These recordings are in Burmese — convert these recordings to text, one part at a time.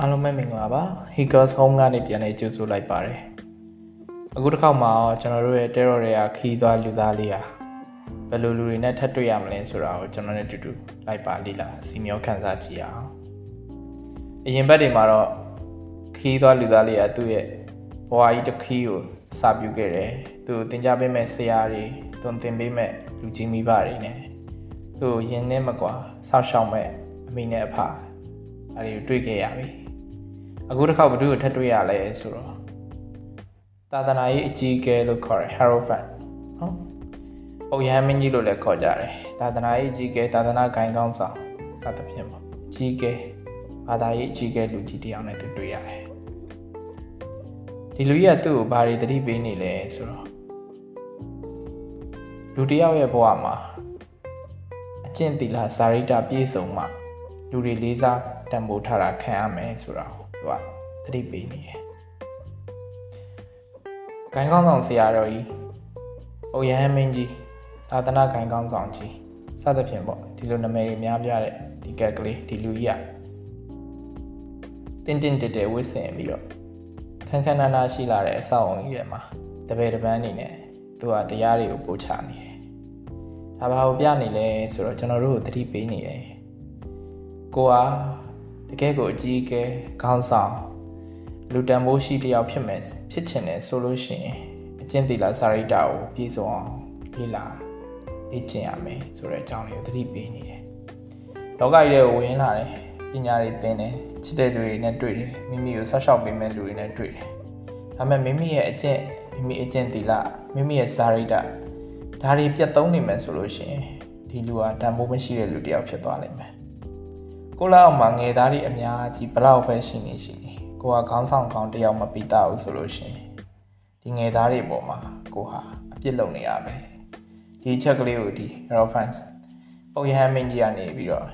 အားလုံးပဲမင်္ဂလာပါ Hackers Home ကနေပြန်လည်ကြိုဆိုလိုက်ပါတယ်အခုတစ်ခေါက်မှာကျွန်တော်တို့ရဲ့ terror တွေကခီးသွားလူသားလေးဟာဘယ်လိုလူတွေနဲ့ထပ်တွေ့ရမလဲဆိုတာကိုကျွန်တော်နဲ့တူတူလိုက်ပါလိလာစီမျောခန်းစားကြည့်အောင်အရင်ဘက်တွေမှာတော့ခီးသွားလူသားလေးကသူ့ရဲ့ဘဝကြီးတစ်ခီးကိုစာပြုခဲ့တယ်သူသင်ကြားပေးမဲ့ဆရာတွေသွန်သင်ပေးမဲ့လူကြီးမိဘတွေနဲ့သူ့ရင်နဲ့မကွာဆောက်ရှောက်မဲ့အမိနဲ့အဖဒါတွေကိုတွေ့ခဲ့ရပြီ အခုတစ်ခေါက်ဘ누구ကိုထပ်တွေ့ရလဲဆိုတော့သာသနာရေးအကြီးအကဲလို့ခေါ်တယ် Hierophant ဟုတ်။ပုံရဟန်းမင်းကြီးလို့လည်းခေါ်ကြတယ်။သာသနာရေးအကြီးအကဲသာသနာဂိုင်းကောင်းဆောင်စသဖြင့်ပေါ့။အကြီးအကဲဘာသာရေးအကြီးအကဲလူကြီးတယောက်နဲ့သူတွေ့ရတယ်။ဒီလူကြီးကသူ့ကိုဘာတွေသတိပေးနေလဲဆိုတော့လူတယောက်ရဲ့ဘဝမှာအကျင့်သီလစာရိတ္တပြည့်စုံမှလူတွေလေးစားတန်ဖိုးထားတာခံရမယ်ဆိုတာကို သူကသတိပေးနေတယ်။ဂိုင်းကောင်းဆောင်ဆရာတော်ကြီး။အိုရဟန်းမင်းကြီးသာသနာဂိုင်းကောင်းဆောင်ကြီးစသဖြင့်ပေါ့ဒီလိုနာမည်တွေများပြတဲ့ဒီကက်ကလေးဒီလူကြီးကတင်းတင်းတက်တက်ဝစ်ဆင်ပြီးတော့ခန်းခန်းနာနာရှိလာတဲ့အဆောက်အုံကြီးထဲမှာတပည့်တပန်းနေနဲ့သူကတရားတွေကိုပို့ချနေတယ်။ဒါဘာကိုပြနေလဲဆိုတော့ကျွန်တော်တို့ကိုသတိပေးနေတယ်။ကိုက တကယ်ကိုအကြီးအကဲခေါင်းဆောင်လူတန်မိုးရှိတယောက်ဖြစ်မယ်ဖြစ်ချင်တယ်ဆိုလို့ရှိရင်အကျင့်သီလစာရိတ္တကိုပြည့်စုံအောင်လေ့လာသိကျင့်ရမယ်ဆိုတဲ့အကြောင်းလေးကိုသတိပေးနေတယ်။လောကကြီးထဲကိုဝင်လာတယ်ပညာတွေသင်တယ်ချစ်တဲ့သူတွေနဲ့တွေ့တယ်မိမိကိုဆောက်ရှောက်ပေးမဲ့လူတွေနဲ့တွေ့တယ်။ဒါပေမဲ့မိမိရဲ့အကျင့်မိမိအကျင့်သီလမိမိရဲ့စာရိတ္တဒါတွေပြတ်သုံးနေမယ်ဆိုလို့ရှိရင်ဒီလူဟာတန်ဖိုးမရှိတဲ့လူတစ်ယောက်ဖြစ်သွားလိမ့်မယ်။ ကိုလောက်မှာငယ်သားတွေအများကြီးဘလောက်ပဲရှိနေရှိနေကိုကခေါင်းဆောင်ကောင်းတယောက်မပြီးတာဘူးဆိုလို့ရှိရင်ဒီငယ်သားတွေပေါ်မှာကိုဟာအပြစ်လုပ်နေရပဲဒီချက်ကလေးကိုဒီ reference ပုံရဟန်းမင်းကြီးကနေပြီးတော့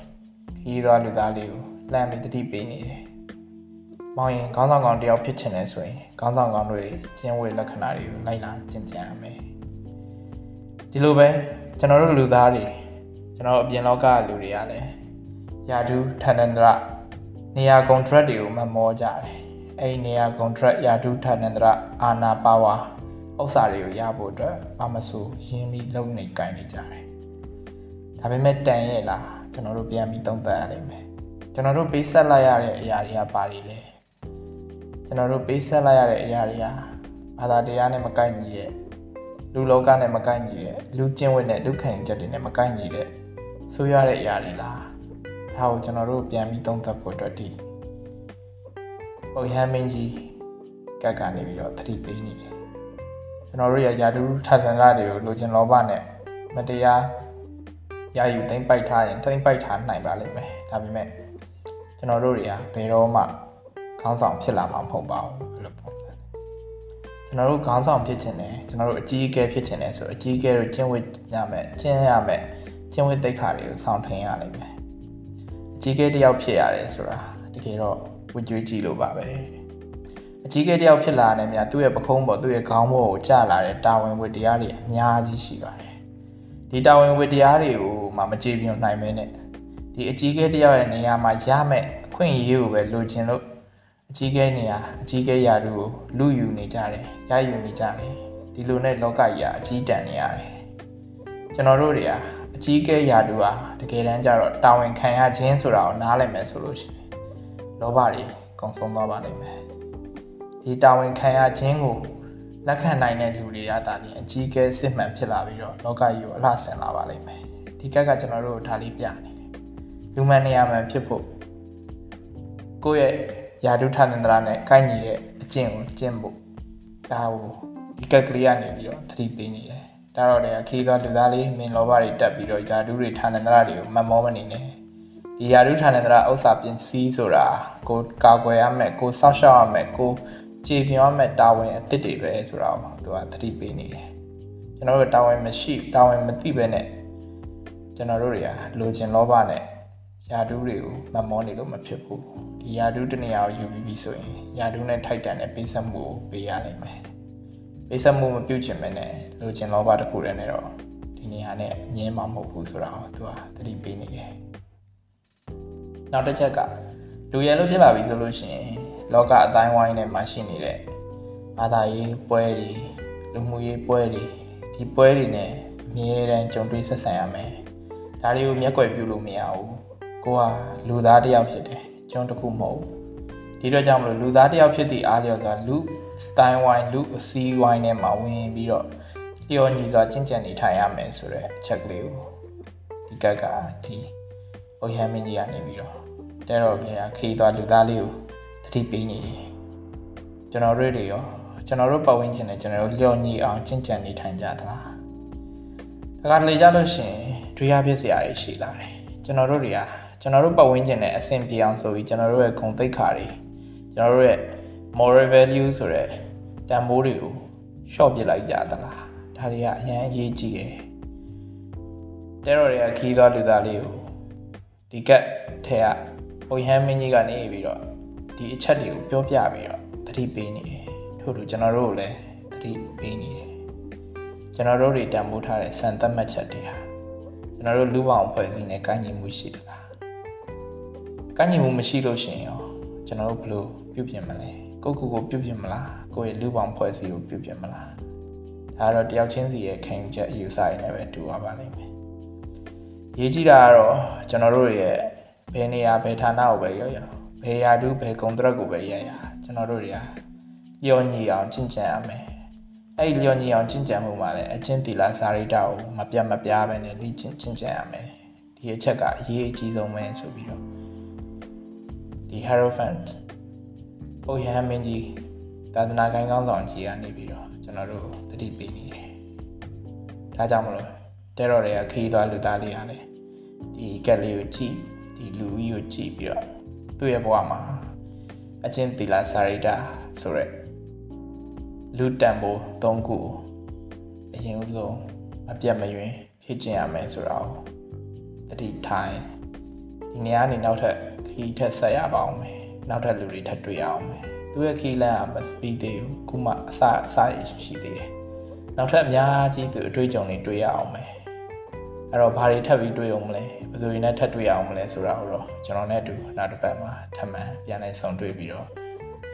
ခီးသွားလူသားလေးကိုလှမ်းပြီးတတိပေးနေတယ်။မောင်ရင်ခေါင်းဆောင်ကောင်းတယောက်ဖြစ်ချင်တယ်ဆိုရင်ခေါင်းဆောင်ကောင်းတွေကျင့်ဝတ်လက္ခဏာတွေကိုလိုက်လာကျင့်ကြံရမယ်။ဒီလိုပဲကျွန်တော်တို့လူသားတွေကျွန်တော်အပြင်လောကလူတွေကလည်း ယာဒူဌာနန္ဒရနေရာ contract တွေကိုမမောကြတယ်အဲ့ဒီနေရာ contract ယာဒုဌာနန္တရအာနာပါဝါဥစ္စာတွေကိုရဖို့အတွက်ဘာမဆိုရင်းပြီးလုံနေကြိုင်နေကြတယ်ဒါပေမဲ့တန်ရဲ့လားကျွန်တော်တို့ပြန်ပြီးသုံးသပ်ရလိမ့်မယ်ကျွန်တော်တို့ပေးဆက်လိုက်ရတဲ့အရာတွေကဘာတွေလဲကျွန်တော်တို့ပေးဆက်လိုက်ရတဲ့အရာတွေကဘာသာတရားနဲ့မကိုက်ညီတဲ့လူလောကနဲ့မကိုက်ညီတဲ့လူကျင့်ဝတ်နဲ့လူခံယူချက်တွေနဲ့မကိုက်ညီတဲ့ဆိုရတဲ့အရာတွေလား ဒါကိုကျွန်တော်တို့ပြန်ပြီးသုံးသပ်ဖို့အတွက်ဒီပုံရဟန်းမင်းကြီးကက်ကနေပြီးတော့သတိပေးနေတယ်ကျွန်တော်တို့ရယာတုထသန္တရတွေကိုလိုချင်လောဘနဲ့မတရားရယူသိမ့်ပိုက်ထားရင်သိမ့်ပိုက်ထားနိုင်ပါလိမ့်မယ်ဒါပေမဲ့ကျွန်တော်တို့တွေကဘယ်တော့မှခေါင်းဆောင်ဖြစ်လာမှာမဟုတ်ပါဘူးအဲ့လိုပုံစံကျွန်တော်တို့ခေါင်းဆောင်ဖြစ်ချင်တယ်ကျွန်တော်တို့အကြီးအကဲဖြစ်ချင်တယ်ဆိုအကြီးအကဲတို့ကျင့်ဝတ်ရမယ်ကျင့်ရမယ်ကျင့်ဝတ်သိက္ခာတွေကိုဆောင်ထင်ရလိမ့်မယ်အ ကြီးအကဲတယောက်ဖြစ်ရတယ်ဆိုတာတကယ်တော့ဝကြွေးကြည့်လို့ပါပဲအကြီးကဲတယောက်ဖြစ်လာတဲ့မြတ်သူ့ရဲ့ပခုံးပေါ်သူ့ရဲ့ခေါင်းပေါ်ကိုကျလာတဲ့တာဝန်ဝတ္တရားတွေအများကြီးရှိပါတယ်ဒီတာဝန်ဝတ္တရားတွေကိုမှမကြေပြွန်နိုင်မဲနဲ့ဒီအကြီးကဲတယောက်ရဲ့နေရာမှာရမယ့်အခွင့်အရေးကိုပဲလိုချင်လို့အကြီးကဲနေရာအကြီးကဲယာတို့ကိုလူယူနေကြတယ်ရယူနေကြတယ်ဒီလိုနဲ့လောကကြီးကအကြီးတန်နေရတယ်ကျွန်တော်တို့တွေဟာ အကြီးကဲယာတို့ဟာတကယ်တမ်းကျတော့တာဝန်ခံရခြင်းဆိုတာကိုနားလည်မယ်ဆိုလို့ရှိရင်လောဘတွေကုန်ဆုံးသွားပါလိမ့်မယ်ဒီတာဝန်ခံရခြင်းကိုလက်ခံနိုင်တဲ့လူတွေကဒါပြင်အကြီးအကဲစစ်မှန်ဖြစ်လာပြီးတော့လောကကြီးကိုအလှဆင်လာပါလိမ့်မယ်ဒီကက်ကကျွန်တော်တို့ဒါလေးပြနေတယ်လူမှန်နေရာမှန်ဖြစ်ဖို့ကိုယ့်ရဲ့ယာဒုထနန္ဒရာနဲ့ကိုက်ညီတဲ့အကျင့်ကိုကျင့်ဖို့ဒါကိုဒီကက်ကလေးကနေပြီးတော့သတိပေးနေတယ် ဒါတော့တည်းခီးသွားလူသားလေးမင်းလောဘတွေတက်ပြီးတော့ယာဒုတွေဌာနန္ဒရာတွေကိုမမောမနေနဲ့ဒီယာရုဌာနန္တရဥစ္စာပစ္စည်းဆိုတာကိုကာကွယ်ရမယ်ကိုစောင့်ရှောက်ရမယ်ကိုကြည်ပြင်းရမယ်တာဝန်အသစ်တွေပဲဆိုတာကိုသူကသတိပေးနေတယ်ကျွန်တော်တို့တာဝန်မရှိတာဝန်မသိပဲနဲ့ကျွန်တော်တို့တွေကလိုချင်လောဘနဲ့ယာဒူးတွေကိုမမောနေလို့မဖြစ်ဘူးဒီယာဒူးတနေရာကိုယူပြီးပြီဆိုရင်ယာဒူးနဲ့ထိုက်တန်တဲ့ပေးဆက်မှုကိုပေးရနိုင်မယ် ပေးဆက်မှုမပြုတ်ချင်မနဲ့လိုချင်လောဘတစ်ခုတည်းနဲ့တော့ဒီနေရာနဲ့ငြင်းမှာမဟုတ်ဘူးဆိုတာကိုသူကသတိပေးနေတယ်နောက်တစ်ချက်ကလူလူရယ်လို့ဖြစ်လာပြီဆိုလို့ရှိရင်လောကအတိုင်းဝိုင်းထဲမှာရှိနေတဲ့ဘာသာရေးပွဲတွေလူမှုရေးပွဲတွေဒီပွဲတွေနဲ့အမြဲတမ်းကြုံတွေ့ဆက်ဆံရမယ်ဒါတွေကိုမျက်ကွယ်ပြုလို့မရဘူးကိုကလူသားတစ်ယောက်ဖြစ်တယ်ကျွန်တော်တခုမဟုတ်ဘူး ဒီတော့ကြောင့်မလို့လူသားတစ်ယောက်ဖြစ်သည့်အားလျော်စွာလူစတိုင်ဝိုင်းလူအစည်းဝိုင်းထဲမှာဝင်ပြီးတော့လျော်ညီစွာကျင့်ကြံနေထိုင်ရမယ်ဆိုတဲ့အချက်ကလေးကိုဒီကက်ကဒီဟိုဟမ်းမင်းကြီးကနေပြီးတော့တဲတော်ကြီးကခီးသွားလူသားလေးကိုတတိပေးနေတယ်ကျွန်တော်တို့တွေရောကျွန်တော်တို့ပတ်ဝန်းကျင်နဲ့ကျွန်တော်တို့လျော်ညီအောင်ကျင့်ကြံနေထိုင်ကြသလားဒါကလေကြလို့ရှင်တွေးရဖြစ်စရာတွေရှိလာတယ်ကျွန်တော်တို့တွေကကျွန်တော်တို့ပတ်ဝန်းကျင်နဲ့အဆင်ပြေအောင်ဆိုပြီးကျွန်တော်တို့ရဲ့ဂုဏ်သိက္ခာတွေ ကျွန်တော်တို့ရဲ့ moral value ဆိုတဲ့တန်ဖိုးတွေကိုရှော့ပစ်လိုက်ကြသလားဒါတွေကအရင်အရေးကြီးတယ်တဲတော်တွေကခီးသွားလူသားလေးကိုဒီကက်ထဲကဟိုဟမ်းမင်းကြီးကနေပြီးတော့ဒီအချက်တွေကိုပြောပြပြီးတော့တတိပေးနေတယ်ထို့တူကျွန်တော်တို့ကိုလည်းတတိပေးနေတယ်ကျွန်တော်တို့တွေတန်ဖိုးထားတဲ့စံသတ်မှတ်ချက်တွေဟာကျွန်တော်တို့လူပေါင်းဖွဲ့စည်းနဲ့ကန့်ညီမှုရှိသလားကန့်ညီမှုမရှိလို့ရှိရင်ရော ကျွန်တော်တို့ဘယ်လိုပြုပြင်မလဲကိုကိုကိုပြုပြင်မလားကိုယ့်ရဲ့လူပေါင်းဖွဲ့စည်းကိုပြုပြင်မလားဒါကတော့တယောက်ချင်းစီရဲ့ခံယူချက်အယူဆရင်းနဲ့ပဲတူပါပါလိမ့်မယ်ရေးကြည့်တာကတော့ကျွန်တော်တို့ရဲ့ဘယ်နေရာဘယ်ဌာနကိုပဲရောက်ရောက်ဘယ်ရာတူဘယ်ကုံတရက်ကိုပဲရရကျွန်တော်တို့တွေကလျော်ညီအောင်ကျင့်ကြံရမယ်အဲ့ဒီလျော်ညီအောင်ကျင့်ကြံမှုမှာလည်းအချင်းတီလာစာရိတ္တကိုမပြတ်မပြားပဲနဲ့လေ့ကျင့်ကျင့်ကြံရမယ်ဒီအချက်ကအရေးအကြီးဆုံးပဲဆိုပြီးတော့ ဒီ Hierophant ဟိုရဟန်းမင်းကြီးသာသနာ့ကိုင်းကောင်းဆောင်ကြီးကနေပြီးတော့ကျွန်တော်တို့တတိပေးနေတယ်ဒါကြောင့်မလို့တဲတော်တွေကခီးသွားလူသားလေးရတယ်ဒီကက်လေးကိုကြည့်ဒီလူကြီးကိုကြည့်ပြီးတော့သူ့ရဲ့ဘဝမှာအချင်းသီလစာရိတ္တဆိုရက်လူတန်ဖို့၃ခုအရင်ဆုံးအပြတ်မယွင်ဖြစ်ကျင်ရမယ်ဆိုတာကိုတတိထိုင်ဒီနေရာနေနောက်ထပ် ခီးထက်ဆက်ရပါအောင်မယ်နောက်ထပ်လူတွေထပ်တွေ့ရအောင်မယ်သူရဲ့ခီးလန်းကမပြီးသေးဘူးခုမှအစအစရှိသေးတယ်နောက်ထပ်အများကြီးသူအတွေ့အကြုံတွေတွေ့ရအောင်မယ်အဲ့တော့ဘာတွေထပ်ပြီးတွေ့အောင်မလဲဘယ်သူတွေနဲ့ထပ်တွေ့ရအောင်မလဲဆိုတာကိုတော့ကျွန်တော်နဲ့အတူနောက်တစ်ပတ်မှာထပ်မံပြန်လည်ဆုံတွေ့ပြီးတော့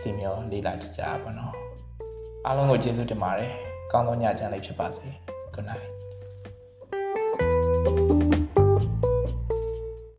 စီမျောလေ့လာကြကြပါတော့အားလုံးကိုကျေးဇူးတင်ပါတယ်ကောင်းသောညချမ်းလေးဖြစ်ပါစေ good night